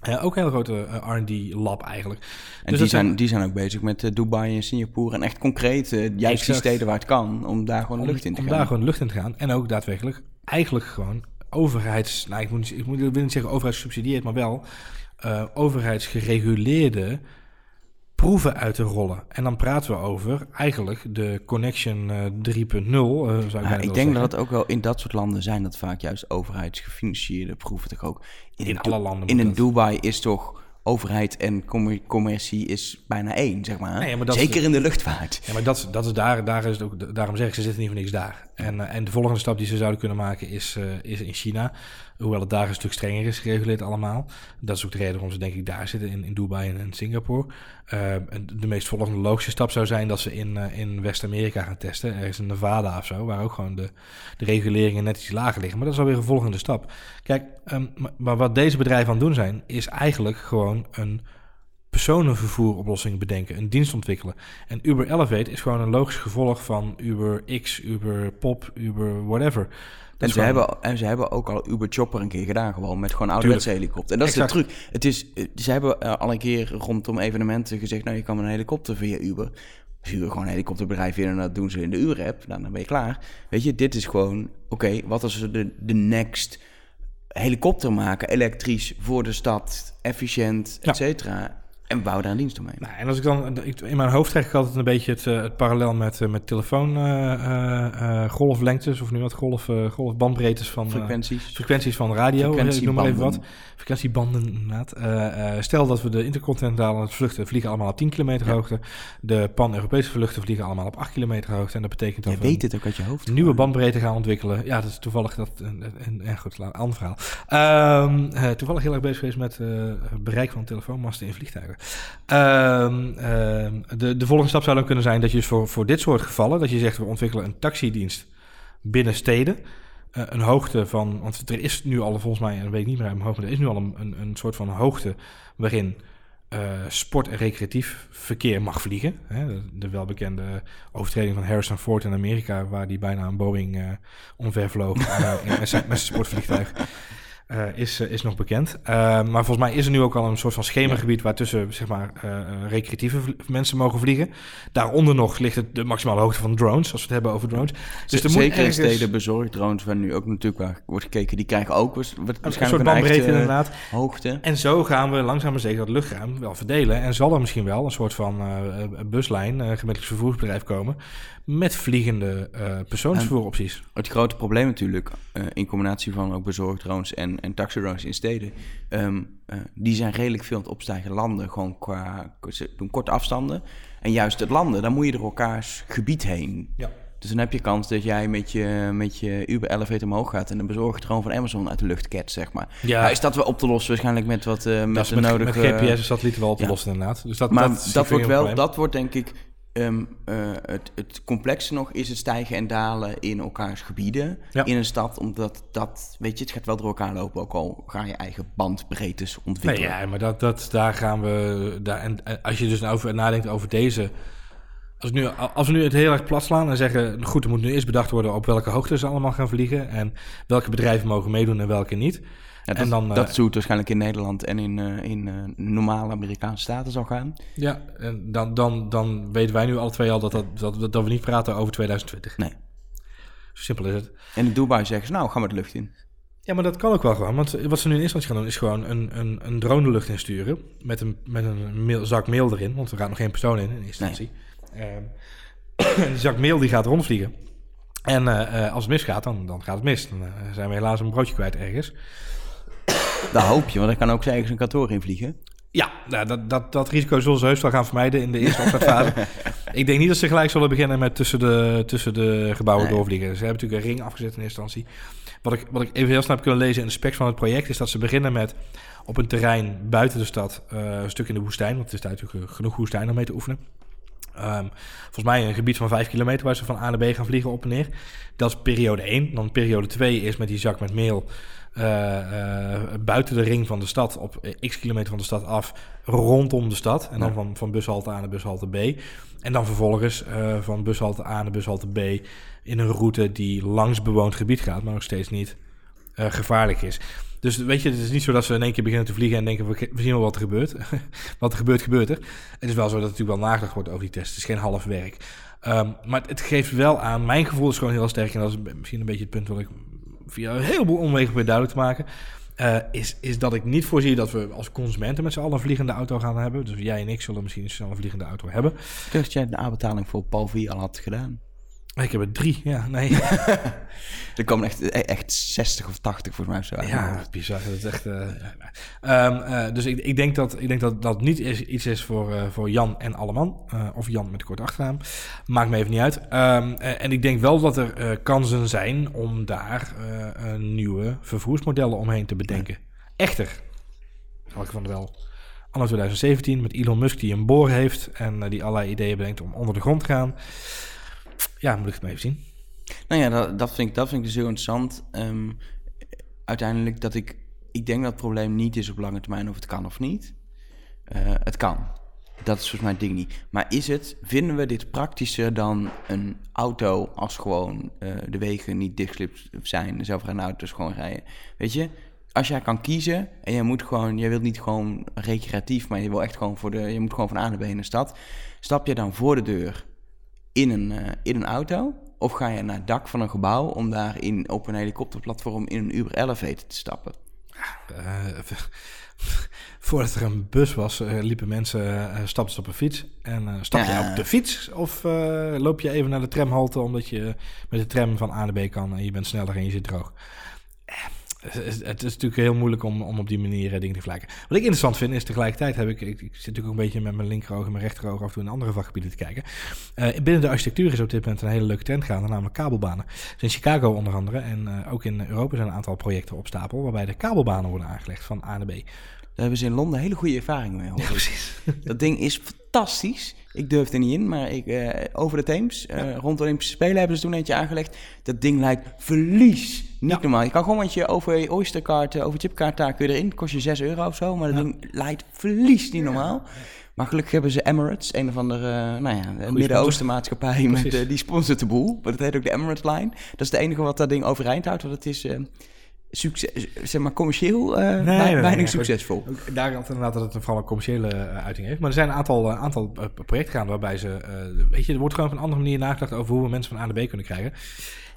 Ja, ook een hele grote uh, R&D-lab eigenlijk. En dus die, zijn, zijn, die zijn ook bezig met uh, Dubai en Singapore... en echt concreet, uh, juist die steden waar het kan... om daar gewoon lucht in te om gaan. Om daar gewoon lucht in te gaan. En ook daadwerkelijk eigenlijk gewoon overheids... Nou, ik, moet, ik, moet, ik wil niet zeggen overheidssubsidieerd... maar wel overheidsgereguleerde proeven uit te rollen. En dan praten we over eigenlijk de Connection uh, 3.0. Uh, ja, ik denk dat het ook wel in dat soort landen zijn dat vaak juist overheidsgefinancierde proeven toch ook. In, in alle landen. In een Dubai is toch overheid en commercie is bijna één, zeg maar. Nee, maar Zeker in de luchtvaart. Ja, maar dat, dat is daar, daar is het ook, daarom zeg ik, ze zitten niet voor niks daar. En, uh, en de volgende stap die ze zouden kunnen maken is, uh, is in China. Hoewel het daar een stuk strenger is gereguleerd allemaal. Dat is ook de reden waarom ze denk ik daar zitten, in, in Dubai en in Singapore. Uh, de meest volgende logische stap zou zijn dat ze in, uh, in West-Amerika gaan testen. Ergens in Nevada of zo, waar ook gewoon de, de reguleringen net iets lager liggen. Maar dat is alweer een volgende stap. Kijk, um, maar wat deze bedrijven aan het doen zijn, is eigenlijk gewoon een personenvervoeroplossing bedenken, een dienst ontwikkelen. En Uber Elevate is gewoon een logisch gevolg van Uber X, Uber Pop, Uber whatever. En ze, hebben, en ze hebben ook al Uber Chopper een keer gedaan, gewoon met gewoon ouderwetse helikopter. En dat exact. is de truc. Het is, ze hebben uh, al een keer rondom evenementen gezegd, nou je kan een helikopter via Uber. Huren gewoon een helikopterbedrijf in en dat doen ze in de Uber-app. Nou, dan ben je klaar. Weet je, dit is gewoon, oké, okay, wat als we de, de next helikopter maken, elektrisch, voor de stad, efficiënt, et cetera. En we bouwen daar een dienst omheen. Nou, en als ik dan in mijn hoofd trek ik altijd een beetje het, eh, het parallel met, uh, met telefoon uh, uh, golflengtes of nu wat golf, golfbandbreedtes van frequenties, frequenties van radio. Ik noem maar even wat. Frequentiebanden inderdaad. stel dat we de intercontinentale vluchten vliegen allemaal op 10 kilometer ja. hoogte. De pan-Europese vluchten vliegen allemaal op 8 kilometer hoogte. En dat betekent dat je we weet het ook uit je hoofd. nieuwe bandbreedte gaan ontwikkelen. Ja, dat is toevallig dat een, een, een goed ander verhaal. Um, toevallig heel erg bezig geweest met het bereik van telefoonmasten in vliegtuigen. Um, de, de volgende stap zou dan kunnen zijn dat je dus voor, voor dit soort gevallen, dat je zegt we ontwikkelen een taxidienst binnen steden. Uh, een hoogte van, want er is nu al volgens mij, en weet ik niet meer uit mijn maar er is nu al een, een, soort van hoogte waarin uh, sport- en recreatief verkeer mag vliegen. Hè, de, de, welbekende overtreding van Harrison Ford in Amerika, waar die bijna een Boeing uh, omver vloog [LAUGHS] met zijn sportvliegtuig. Uh, is, uh, is nog bekend. Uh, maar volgens mij is er nu ook al een soort van schemergebied waartussen zeg maar, recreatieve mensen mogen vliegen. Daaronder nog ligt het de maximale hoogte van drones, als we het hebben over drones. Dus er Zeker ergens... steden bezorgd drones, waar nu ook natuurlijk waar wordt gekeken, die krijgen ook waarschijnlijk een soort bandbreedte inderdaad. hoogte. En zo gaan we langzaam maar zeker dat luchtruim wel verdelen. En zal er misschien wel een soort van buslijn, gemeentelijk vervoersbedrijf komen, met vliegende persoonsvervoeropties. Het grote probleem natuurlijk, in combinatie van ook bezorgd drones en en, taxidrones in steden, um, uh, die zijn redelijk veel aan het opstijgen landen, gewoon qua, ze doen korte afstanden. En juist het landen, dan moet je door elkaars gebied heen. Ja. Dus dan heb je kans dat jij met je, met je Uber Elevator omhoog gaat en een bezorger van Amazon uit de lucht ket, zeg maar. Ja. Nou, is dat wel op te lossen waarschijnlijk met wat uh, met de nodige... Met GPS-satellieten wel op te ja. lossen inderdaad. Dus dat, maar dat, dat wordt wel, dat wordt denk ik Um, uh, het, het complexe nog is het stijgen en dalen in elkaars gebieden in een stad. Omdat dat, weet je, het gaat wel door elkaar lopen. Ook al ga je eigen bandbreedtes ontwikkelen. Nee, ja, maar dat, dat, daar gaan we. Daar, en als je dus nou over nadenkt over deze. Als, nu, als we nu het heel erg plat slaan en zeggen: goed, er moet nu eerst bedacht worden op welke hoogte ze allemaal gaan vliegen. En welke bedrijven mogen meedoen en welke niet. Ja, dat, en dan, dat uh, waarschijnlijk in Nederland en in, uh, in uh, normale Amerikaanse staten zal gaan. Ja, en dan, dan, dan weten wij nu alle twee al dat, dat, dat, dat we niet praten over 2020. Nee. Zo simpel is het. En in Dubai zeggen ze, nou, gaan we de lucht in. Ja, maar dat kan ook wel gewoon. Want wat ze nu in instantie gaan doen, is gewoon een, een, een drone de lucht insturen. Met een, met een mail, zak mail erin, want er gaat nog geen persoon in in instantie. Nee. [CLEARS THROAT] Uh, en die zak mail die gaat rondvliegen. En uh, als het misgaat, dan, dan gaat het mis. Dan zijn we helaas een broodje kwijt ergens. Dat hoop je, want er kan ook ergens een kantoor in vliegen. Ja, nou, dat, dat, dat risico zullen ze heus wel gaan vermijden in de eerste opstartfase. [LAUGHS] ik denk niet dat ze gelijk zullen beginnen met tussen de, tussen de gebouwen doorvliegen. Ze hebben natuurlijk een ring afgezet in eerste instantie. Wat ik, wat ik even heel snel heb kunnen lezen in de specs van het project... is dat ze beginnen met op een terrein buiten de stad... Uh, een stuk in de woestijn, want het is natuurlijk genoeg woestijn om mee te oefenen. Um, volgens mij een gebied van 5 kilometer waar ze van A naar B gaan vliegen op en neer. Dat is periode 1. Dan periode 2 is met die zak met meel uh, uh, buiten de ring van de stad, op x kilometer van de stad af, rondom de stad. En dan van, van bushalte A naar bushalte B. En dan vervolgens uh, van bushalte A naar bushalte B in een route die langs bewoond gebied gaat, maar nog steeds niet gevaarlijk is. Dus weet je, het is niet zo dat ze in één keer beginnen te vliegen en denken, we, zien wel wat er gebeurt. [LAUGHS] wat er gebeurt, gebeurt er. Het is wel zo dat het natuurlijk wel nagedacht wordt over die test. Het is geen half werk. Um, maar het geeft wel aan, mijn gevoel is gewoon heel sterk, en dat is misschien een beetje het punt wat ik via een heleboel omwegen probeer duidelijk te maken. Uh, is, is dat ik niet voorzie dat we als consumenten met z'n allen een vliegende auto gaan hebben. Dus jij en ik zullen misschien een vliegende auto hebben. Dat jij de aanbetaling voor Paul V al had gedaan. Ik heb er drie, ja, nee. [LAUGHS] er komen echt, echt 60 of 80 voor mij zo uit. Ja, bizar. Dat is echt... Uh, um, uh, dus ik, ik denk dat ik denk dat dat niet is, iets is voor, uh, voor Jan en Alleman. of Jan met kort achternaam. Maakt me even niet uit. Um, en ik denk wel dat er kansen zijn om daar nieuwe vervoersmodellen omheen te bedenken. Ja. Echter, ik van wel anno 2017 met Elon Musk die een boor heeft... en die allerlei ideeën bedenkt om onder de grond te gaan ja, moet ik het maar even zien. Nou ja, dat, dat, vind, ik, dat vind ik dus heel interessant. Um, uiteindelijk dat ik... Ik denk dat het probleem niet is op lange termijn of het kan of niet. Uh, het kan. Dat is volgens mij het ding niet. Maar is het, vinden we dit praktischer dan een auto als gewoon uh, de wegen niet dichtgelipt zijn, zelfrijdende auto's gewoon rijden? Weet je, als jij kan kiezen en je moet gewoon, je wilt niet gewoon recreatief, maar je wil echt gewoon voor de, je moet gewoon van A naar B in de stad, stap je dan voor de deur in een, uh, in een auto? Of ga je naar het dak van een gebouw om daar in, op een helikopterplatform in een Uber Elevator te stappen? Uh, [LAUGHS] voordat er een bus was, uh, liepen mensen, stapten ze op een fiets. En stap je op de fiets of loop je even naar de tramhalte omdat je met de tram van A naar B kan en je bent sneller en je zit droog. Het is natuurlijk heel moeilijk om, om op die manier dingen te vergelijken. Wat ik interessant vind is tegelijkertijd heb ik, ik, ik zit natuurlijk ook een beetje met mijn linkeroog en mijn rechteroog af en toe in andere vakgebieden te kijken. binnen de architectuur is op dit moment een hele leuke trend gaande, namelijk kabelbanen. Dus in Chicago onder andere en ook in Europa zijn een aantal projecten op stapel waarbij de kabelbanen worden aangelegd van A naar B. Daar hebben ze in Londen hele goede ervaringen mee. Ja, precies. Dat ding is fantastisch. Ik durf er niet in, maar ik, uh, over de Theems, uh, ja. rond de Olympische Spelen hebben ze toen eentje aangelegd. Dat ding lijkt verlies. Niet ja. normaal. Je kan gewoon met je over Oysterkaart, over chipkaart daar kun je erin. Kost je 6 euro of zo, maar dat ding lijkt verlies. Niet normaal. Maar gelukkig hebben ze Emirates, een of andere uh, nou ja, Midden-Oosten maatschappij, met, die sponsort de boel. Maar dat heet ook de Emirates Line. Dat is het enige wat dat ding overeind houdt, want het is... Succes, zeg maar commercieel uh, nee, weinig nee, nee, succesvol. Daar had inderdaad dat het vooral een commerciële uh, uiting heeft. Maar er zijn een aantal, uh, aantal projecten gaan waarbij ze, weet je, er wordt gewoon op een andere manier nagedacht over hoe we mensen van A naar B kunnen krijgen.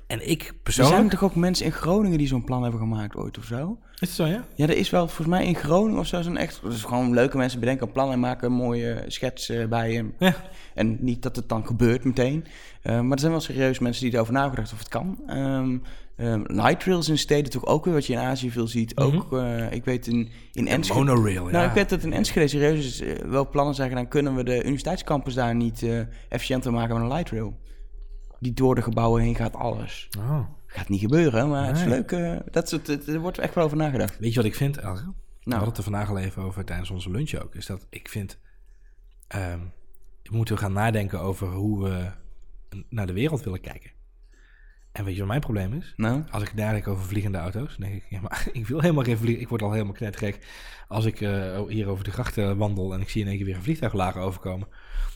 En ik persoonlijk... Er zijn toch ook mensen in Groningen die zo'n plan hebben gemaakt ooit of zo? Is het zo, ja? Ja, er is wel volgens mij in Groningen of zo zo'n echt... Dus gewoon leuke mensen bedenken een plan en maken een mooie schets bij hem. Ja. En niet dat het dan gebeurt meteen. maar er zijn wel serieus mensen die erover nagedacht of het kan. Um, Um, light rails in steden toch ook weer wat je in Azië veel ziet. Mm -hmm. Ook, uh, ik weet in, in Enschede... Monorail, ja. Nou, ik weet dat in Enschede serieus is, uh, wel plannen zeggen... dan kunnen we de universiteitscampus daar niet uh, efficiënter maken met een light rail. Die door de gebouwen heen gaat alles. Oh. Gaat niet gebeuren, maar nee. het is leuk. dat soort, het, er wordt echt wel over nagedacht. Weet je wat ik vind, Elge? Nou. We hadden het er vandaag al even over tijdens onze lunch ook. Is dat ik vind... Um, moeten we gaan nadenken over hoe we naar de wereld willen kijken. En weet je wat mijn probleem is? Nou? Als ik nadenk over vliegende auto's, denk ik, ja, maar [LAUGHS] ik wil helemaal geen vliegen. Ik word al helemaal knettergek als ik uh, hier over de grachten wandel en ik zie in één keer weer een vliegtuig lager overkomen.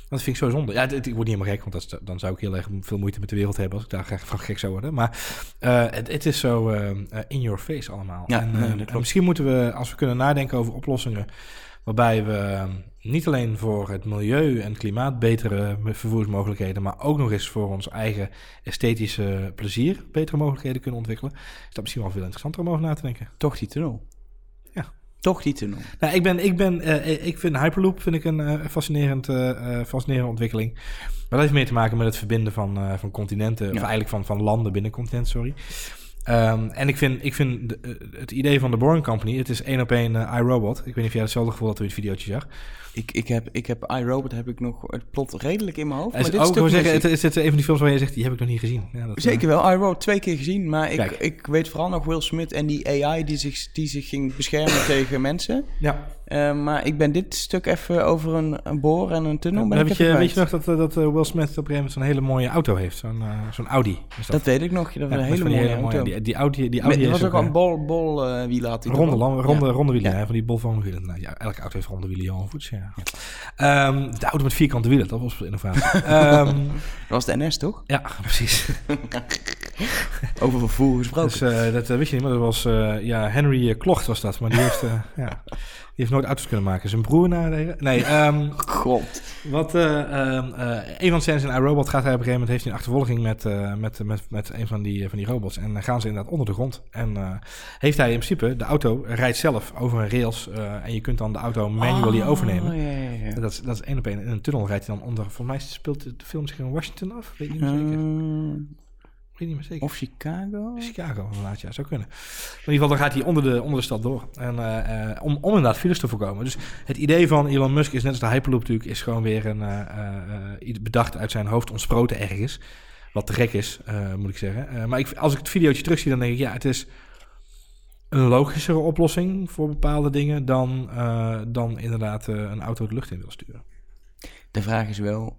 Dat vind ik zo zonde. Ja, ik word niet helemaal gek, want dat dan zou ik heel erg veel moeite met de wereld hebben als ik daar graag van gek zou worden. Maar uh, het, het, is zo uh, in your face allemaal. Ja, en, nee, misschien moeten we, als we kunnen nadenken over oplossingen Waarbij we niet alleen voor het milieu en het klimaat betere vervoersmogelijkheden, maar ook nog eens voor ons eigen esthetische plezier betere mogelijkheden kunnen ontwikkelen, is dat misschien wel veel interessanter om over na te denken. Toch die tunnel. Ja. Toch die tunnel. Nou, ik, ben, ik, ben, uh, ik vind Hyperloop vind ik een uh, fascinerend, uh, fascinerende ontwikkeling. Maar dat heeft meer te maken met het verbinden van, van continenten, ja. of eigenlijk van, van landen binnen continent, sorry. Um, en ik vind, ik vind de, uh, het idee van de Boring Company, het is één op één uh, iRobot. Ik weet niet of jij hetzelfde gevoel had toen je het videootje zag. Ik, ik, heb, ik heb iRobot heb ik nog het plot redelijk in mijn hoofd. Maar dit ook, stuk zeggen, het, is het een van die films waar je zegt, die heb ik nog niet gezien. Ja, dat, Zeker wel, iRobot twee keer gezien. Maar ik, ik weet vooral nog Will Smith en die AI die zich, die zich ging beschermen [COUGHS] tegen mensen. Ja. Uh, maar ik ben dit stuk even over een, een boor en een tunnel. Ben weet, je, weet je nog dat, dat uh, Will Smith op een gegeven moment zo'n hele mooie auto heeft? Zo'n uh, zo'n Audi. Dat. dat weet ik nog. Dat ja, een hele mooie, hele mooie auto. Die, die Audi, die Audi Met, was ook, een bol, bol uh, wielen had hij ronde, ronde, ronde, ja. ronde wielen, ja. van die bol van wielen. Nou, ja, elke auto heeft ronde wielen, Voets. Ja. Um, de auto met vierkante wielen, dat was innovatie. um, [LAUGHS] dat was de NS, toch? Ja, precies. [LAUGHS] [LAUGHS] Over vervoer gesproken. Dus, uh, dat uh, wist je niet, maar dat was uh, ja, Henry Klocht was dat. Maar die heeft, ja, die heeft nooit auto's kunnen maken. Zijn broer naar Nee, um, God. Wat, um, een van zijn in iRobot gaat hij op een gegeven moment... heeft hij een achtervolging met, met, met, met een van die, van die robots. En dan gaan ze inderdaad onder de grond. En heeft hij in principe... De auto rijdt zelf over een rails. en je kunt dan de auto manually oh, overnemen. Ja, ja, ja. Dat, is, dat is één op één. In een tunnel rijdt hij dan onder... Volgens mij speelt de film zich in Washington af. Weet ik niet meer Weet niet meer zeker. Of Chicago? Chicago, inderdaad, ja, zou kunnen. Maar in ieder geval, dan gaat hij onder de, onder de stad door. En, uh, uh, om, om inderdaad files te voorkomen. Dus het idee van Elon Musk is net als de Hyperloop natuurlijk... is gewoon weer een, uh, bedacht uit zijn hoofd ontsproten ergens. Wat te gek is, moet ik zeggen. maar ik, als ik het videootje terugzie, dan denk ik... ja, het is een logischere oplossing voor bepaalde dingen... dan, dan inderdaad een auto de lucht in wil sturen. De vraag is wel,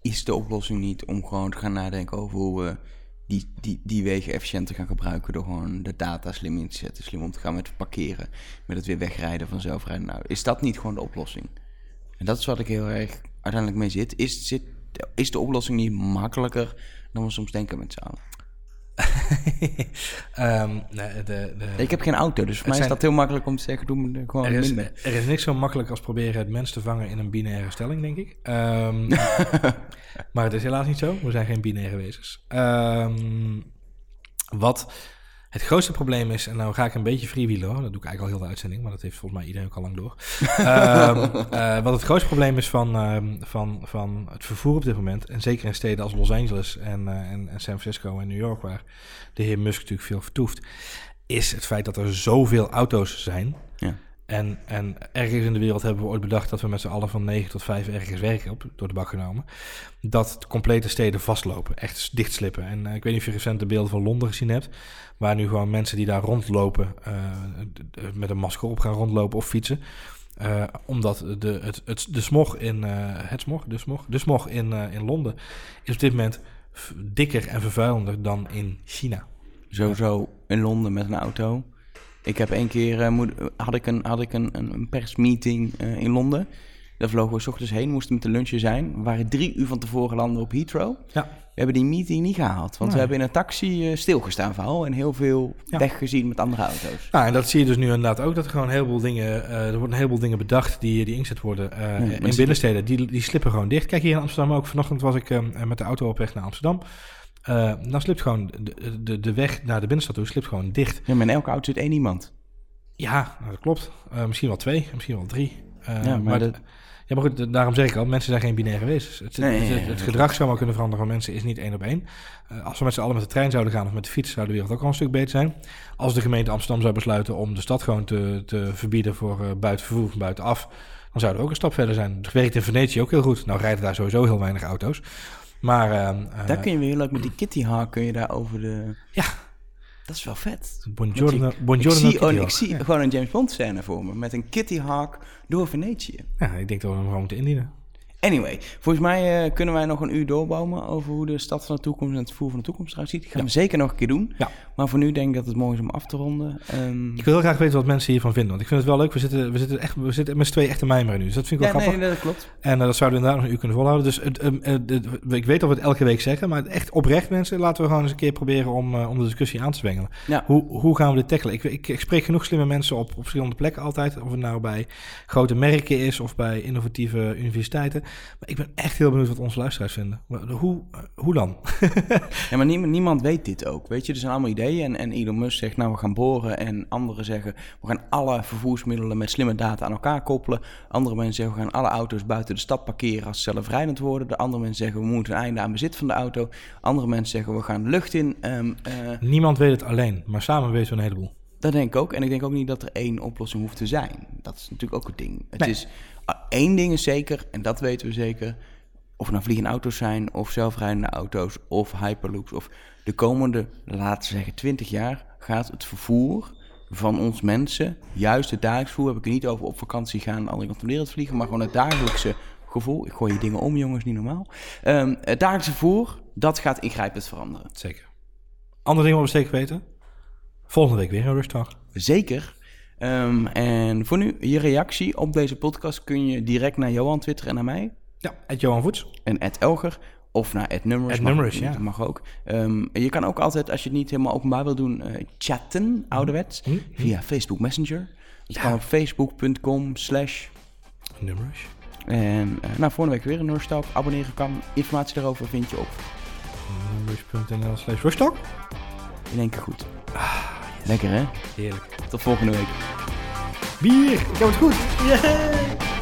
is de oplossing niet om gewoon te gaan nadenken over hoe we die, die, wegen efficiënter gaan gebruiken door gewoon de data slim in te zetten, slim om te gaan met parkeren, met het weer wegrijden van zelfrijden. Nou, is dat niet gewoon de oplossing? En dat is wat ik heel erg uiteindelijk mee zit. Is, zit, is de oplossing niet makkelijker dan we soms denken met z'n allen? [LAUGHS] um, de, de, ik heb geen auto, dus voor mij is dat heel makkelijk om te zeggen: doe me gewoon er is, minder. Er is niks zo makkelijk als proberen het mens te vangen in een binaire stelling, denk ik. Um, [LAUGHS] maar het is helaas niet zo. We zijn geen binaire wezens. Um, wat Het grootste probleem is, en nou ga ik een beetje freewheelen hoor, dat doe ik eigenlijk al heel de uitzending, maar dat heeft volgens mij iedereen ook al lang door. [LAUGHS] Ehm, eh, wat het grootste probleem is van, ehm, van, van het vervoer op dit moment, en zeker in steden als Los Angeles en, eh, en, en San Francisco en New York, waar de heer Musk natuurlijk veel vertoeft, is het feit dat er zoveel auto's zijn. En, en ergens in de wereld hebben we ooit bedacht dat we met z'n allen van 9 tot 5 ergens werken, op, door de bak genomen. Dat de complete steden vastlopen, echt dichtslippen. En eh, ik weet niet of je recent de beelden van Londen gezien hebt, waar nu gewoon mensen die daar rondlopen, eh, met een masker op gaan rondlopen of fietsen. Eh, omdat de, het, het, de smog in, het smog, de smog, de smog in, in Londen is op dit moment dikker en vervuilender dan in China. Sowieso in Londen met een auto. Ik heb één keer, eh, moet, had ik een, had ik een, een persmeeting eh, in Londen. Daar vlogen we 's ochtends heen, moesten met de lunchen zijn. We waren drie uur van tevoren landen op Heathrow. Ja. We hebben die meeting niet gehaald, want we hebben in een taxi eh, stilgestaan vooral. En heel veel Ja. weg gezien met andere auto's. Nou, en dat zie je dus nu inderdaad ook, dat er gewoon een heleboel dingen, er worden een heleboel dingen bedacht die, die ingezet worden in binnensteden. Die, die slippen gewoon dicht. Kijk hier in Amsterdam ook. Vanochtend was ik met de auto op weg naar Amsterdam. Eh dan slipt gewoon de, de, de weg naar de binnenstad toe slipt gewoon dicht. Ja, maar in elke auto zit één iemand. Ja, nou, dat klopt. Eh, misschien wel twee, misschien wel drie. Eh, Ja, maar ja, maar goed, daarom zeg ik al, mensen zijn geen binaire wezens. Het, Nee, het, het, gedrag zou maar kunnen veranderen van mensen is niet één op één. Als we met z'n allen met de trein zouden gaan of met de fiets, zou de wereld ook al een stuk beter zijn. Als de gemeente Amsterdam zou besluiten om de stad gewoon te, te verbieden voor buitenvervoer van buitenaf, dan zou er ook een stap verder zijn. Het werkt in Venetië ook heel goed. Nou rijden daar sowieso heel weinig auto's. Maar... eh, Daar kun je weer heel leuk met die Kitty Hawk kun je daar over de... Ja. Dat is wel vet. Buongiorno, ik, buongiorno ik zie, oh, Kitty ik zie gewoon een James Bond scène voor me. Met een Kitty Hawk door Venetië. Ja, ik denk dat we hem gewoon moeten indienen. Anyway, volgens mij uh, kunnen wij nog een uur doorbouwen over hoe de stad van de toekomst en het vervoer van de toekomst eruit ziet. Dat gaan ja. we zeker nog een keer doen. Ja. Maar voor nu denk ik dat het mooi is om af te ronden. Um... Ik wil heel graag weten wat mensen hiervan vinden. Want ik vind het wel leuk. We zitten, we zitten, echt, we zitten met z'n twee echt te mijmeren nu. Dus dat vind ik wel ja, grappig. Nee, dat klopt. En uh, dat zouden we inderdaad nog een uur kunnen volhouden. Dus uh, ik weet dat we het elke week zeggen. Maar echt oprecht mensen, laten we gewoon eens een keer proberen om, om de discussie aan te zwengelen. Ja. Hoe, hoe gaan we dit tackelen? Ik, ik, ik, spreek genoeg slimme mensen op, op verschillende plekken altijd. Of het nou bij grote merken is of bij innovatieve universiteiten. Maar ik ben echt heel benieuwd wat onze luisteraars vinden. Hoe, hoe dan? [LAUGHS] ja, maar niemand, niemand weet dit ook. Weet je, er zijn allemaal ideeën. En, en Elon Musk zegt, nou, we gaan boren. En anderen zeggen, we gaan alle vervoersmiddelen met slimme data aan elkaar koppelen. Andere mensen zeggen, we gaan alle auto's buiten de stad parkeren als ze zelfrijdend worden. De andere mensen zeggen, we moeten een einde aan bezit van de auto. Andere mensen zeggen, we gaan lucht in. Um, uh... Niemand weet het alleen, maar samen weten we een heleboel. Dat denk ik ook. En ik denk ook niet dat er één oplossing hoeft te zijn. Dat is natuurlijk ook het ding. Het nee. is één ding is zeker, en dat weten we zeker. Of het nou vliegende auto's zijn, of zelfrijdende auto's, of hyperloops. Of de komende, laten we zeggen, 20 jaar gaat het vervoer van ons mensen, juist het dagelijks vervoer, heb ik er niet over op vakantie gaan aan de andere kant van de wereld vliegen, maar gewoon het dagelijkse gevoel. Ik gooi je dingen om, jongens, niet normaal. Um, het dagelijkse vervoer, dat gaat ingrijpend veranderen. Zeker. Andere dingen wat we zeker weten? Volgende week weer een Rustalk. Zeker. Um, en voor nu, je reactie op deze podcast kun je direct naar Johan Twitter en naar mij. Ja, at Johan Voets. En at Elger. Of naar het nummers. Het nummers, ja. Dat mag ook. Um, je kan ook altijd, als je het niet helemaal openbaar wil doen, uh, chatten, ouderwets. Hm? Via Facebook Messenger. Dat ja. kan op facebook.com slash... Nummers. En uh, nou, volgende week weer een Noordstalk. Abonneren kan. Informatie daarover vind je op... Nummers.nl slash Rustalk. In één keer goed. Ah, yes. Lekker hè? Heerlijk. Tot volgende week. Bier! Ik heb het goed! Yeah!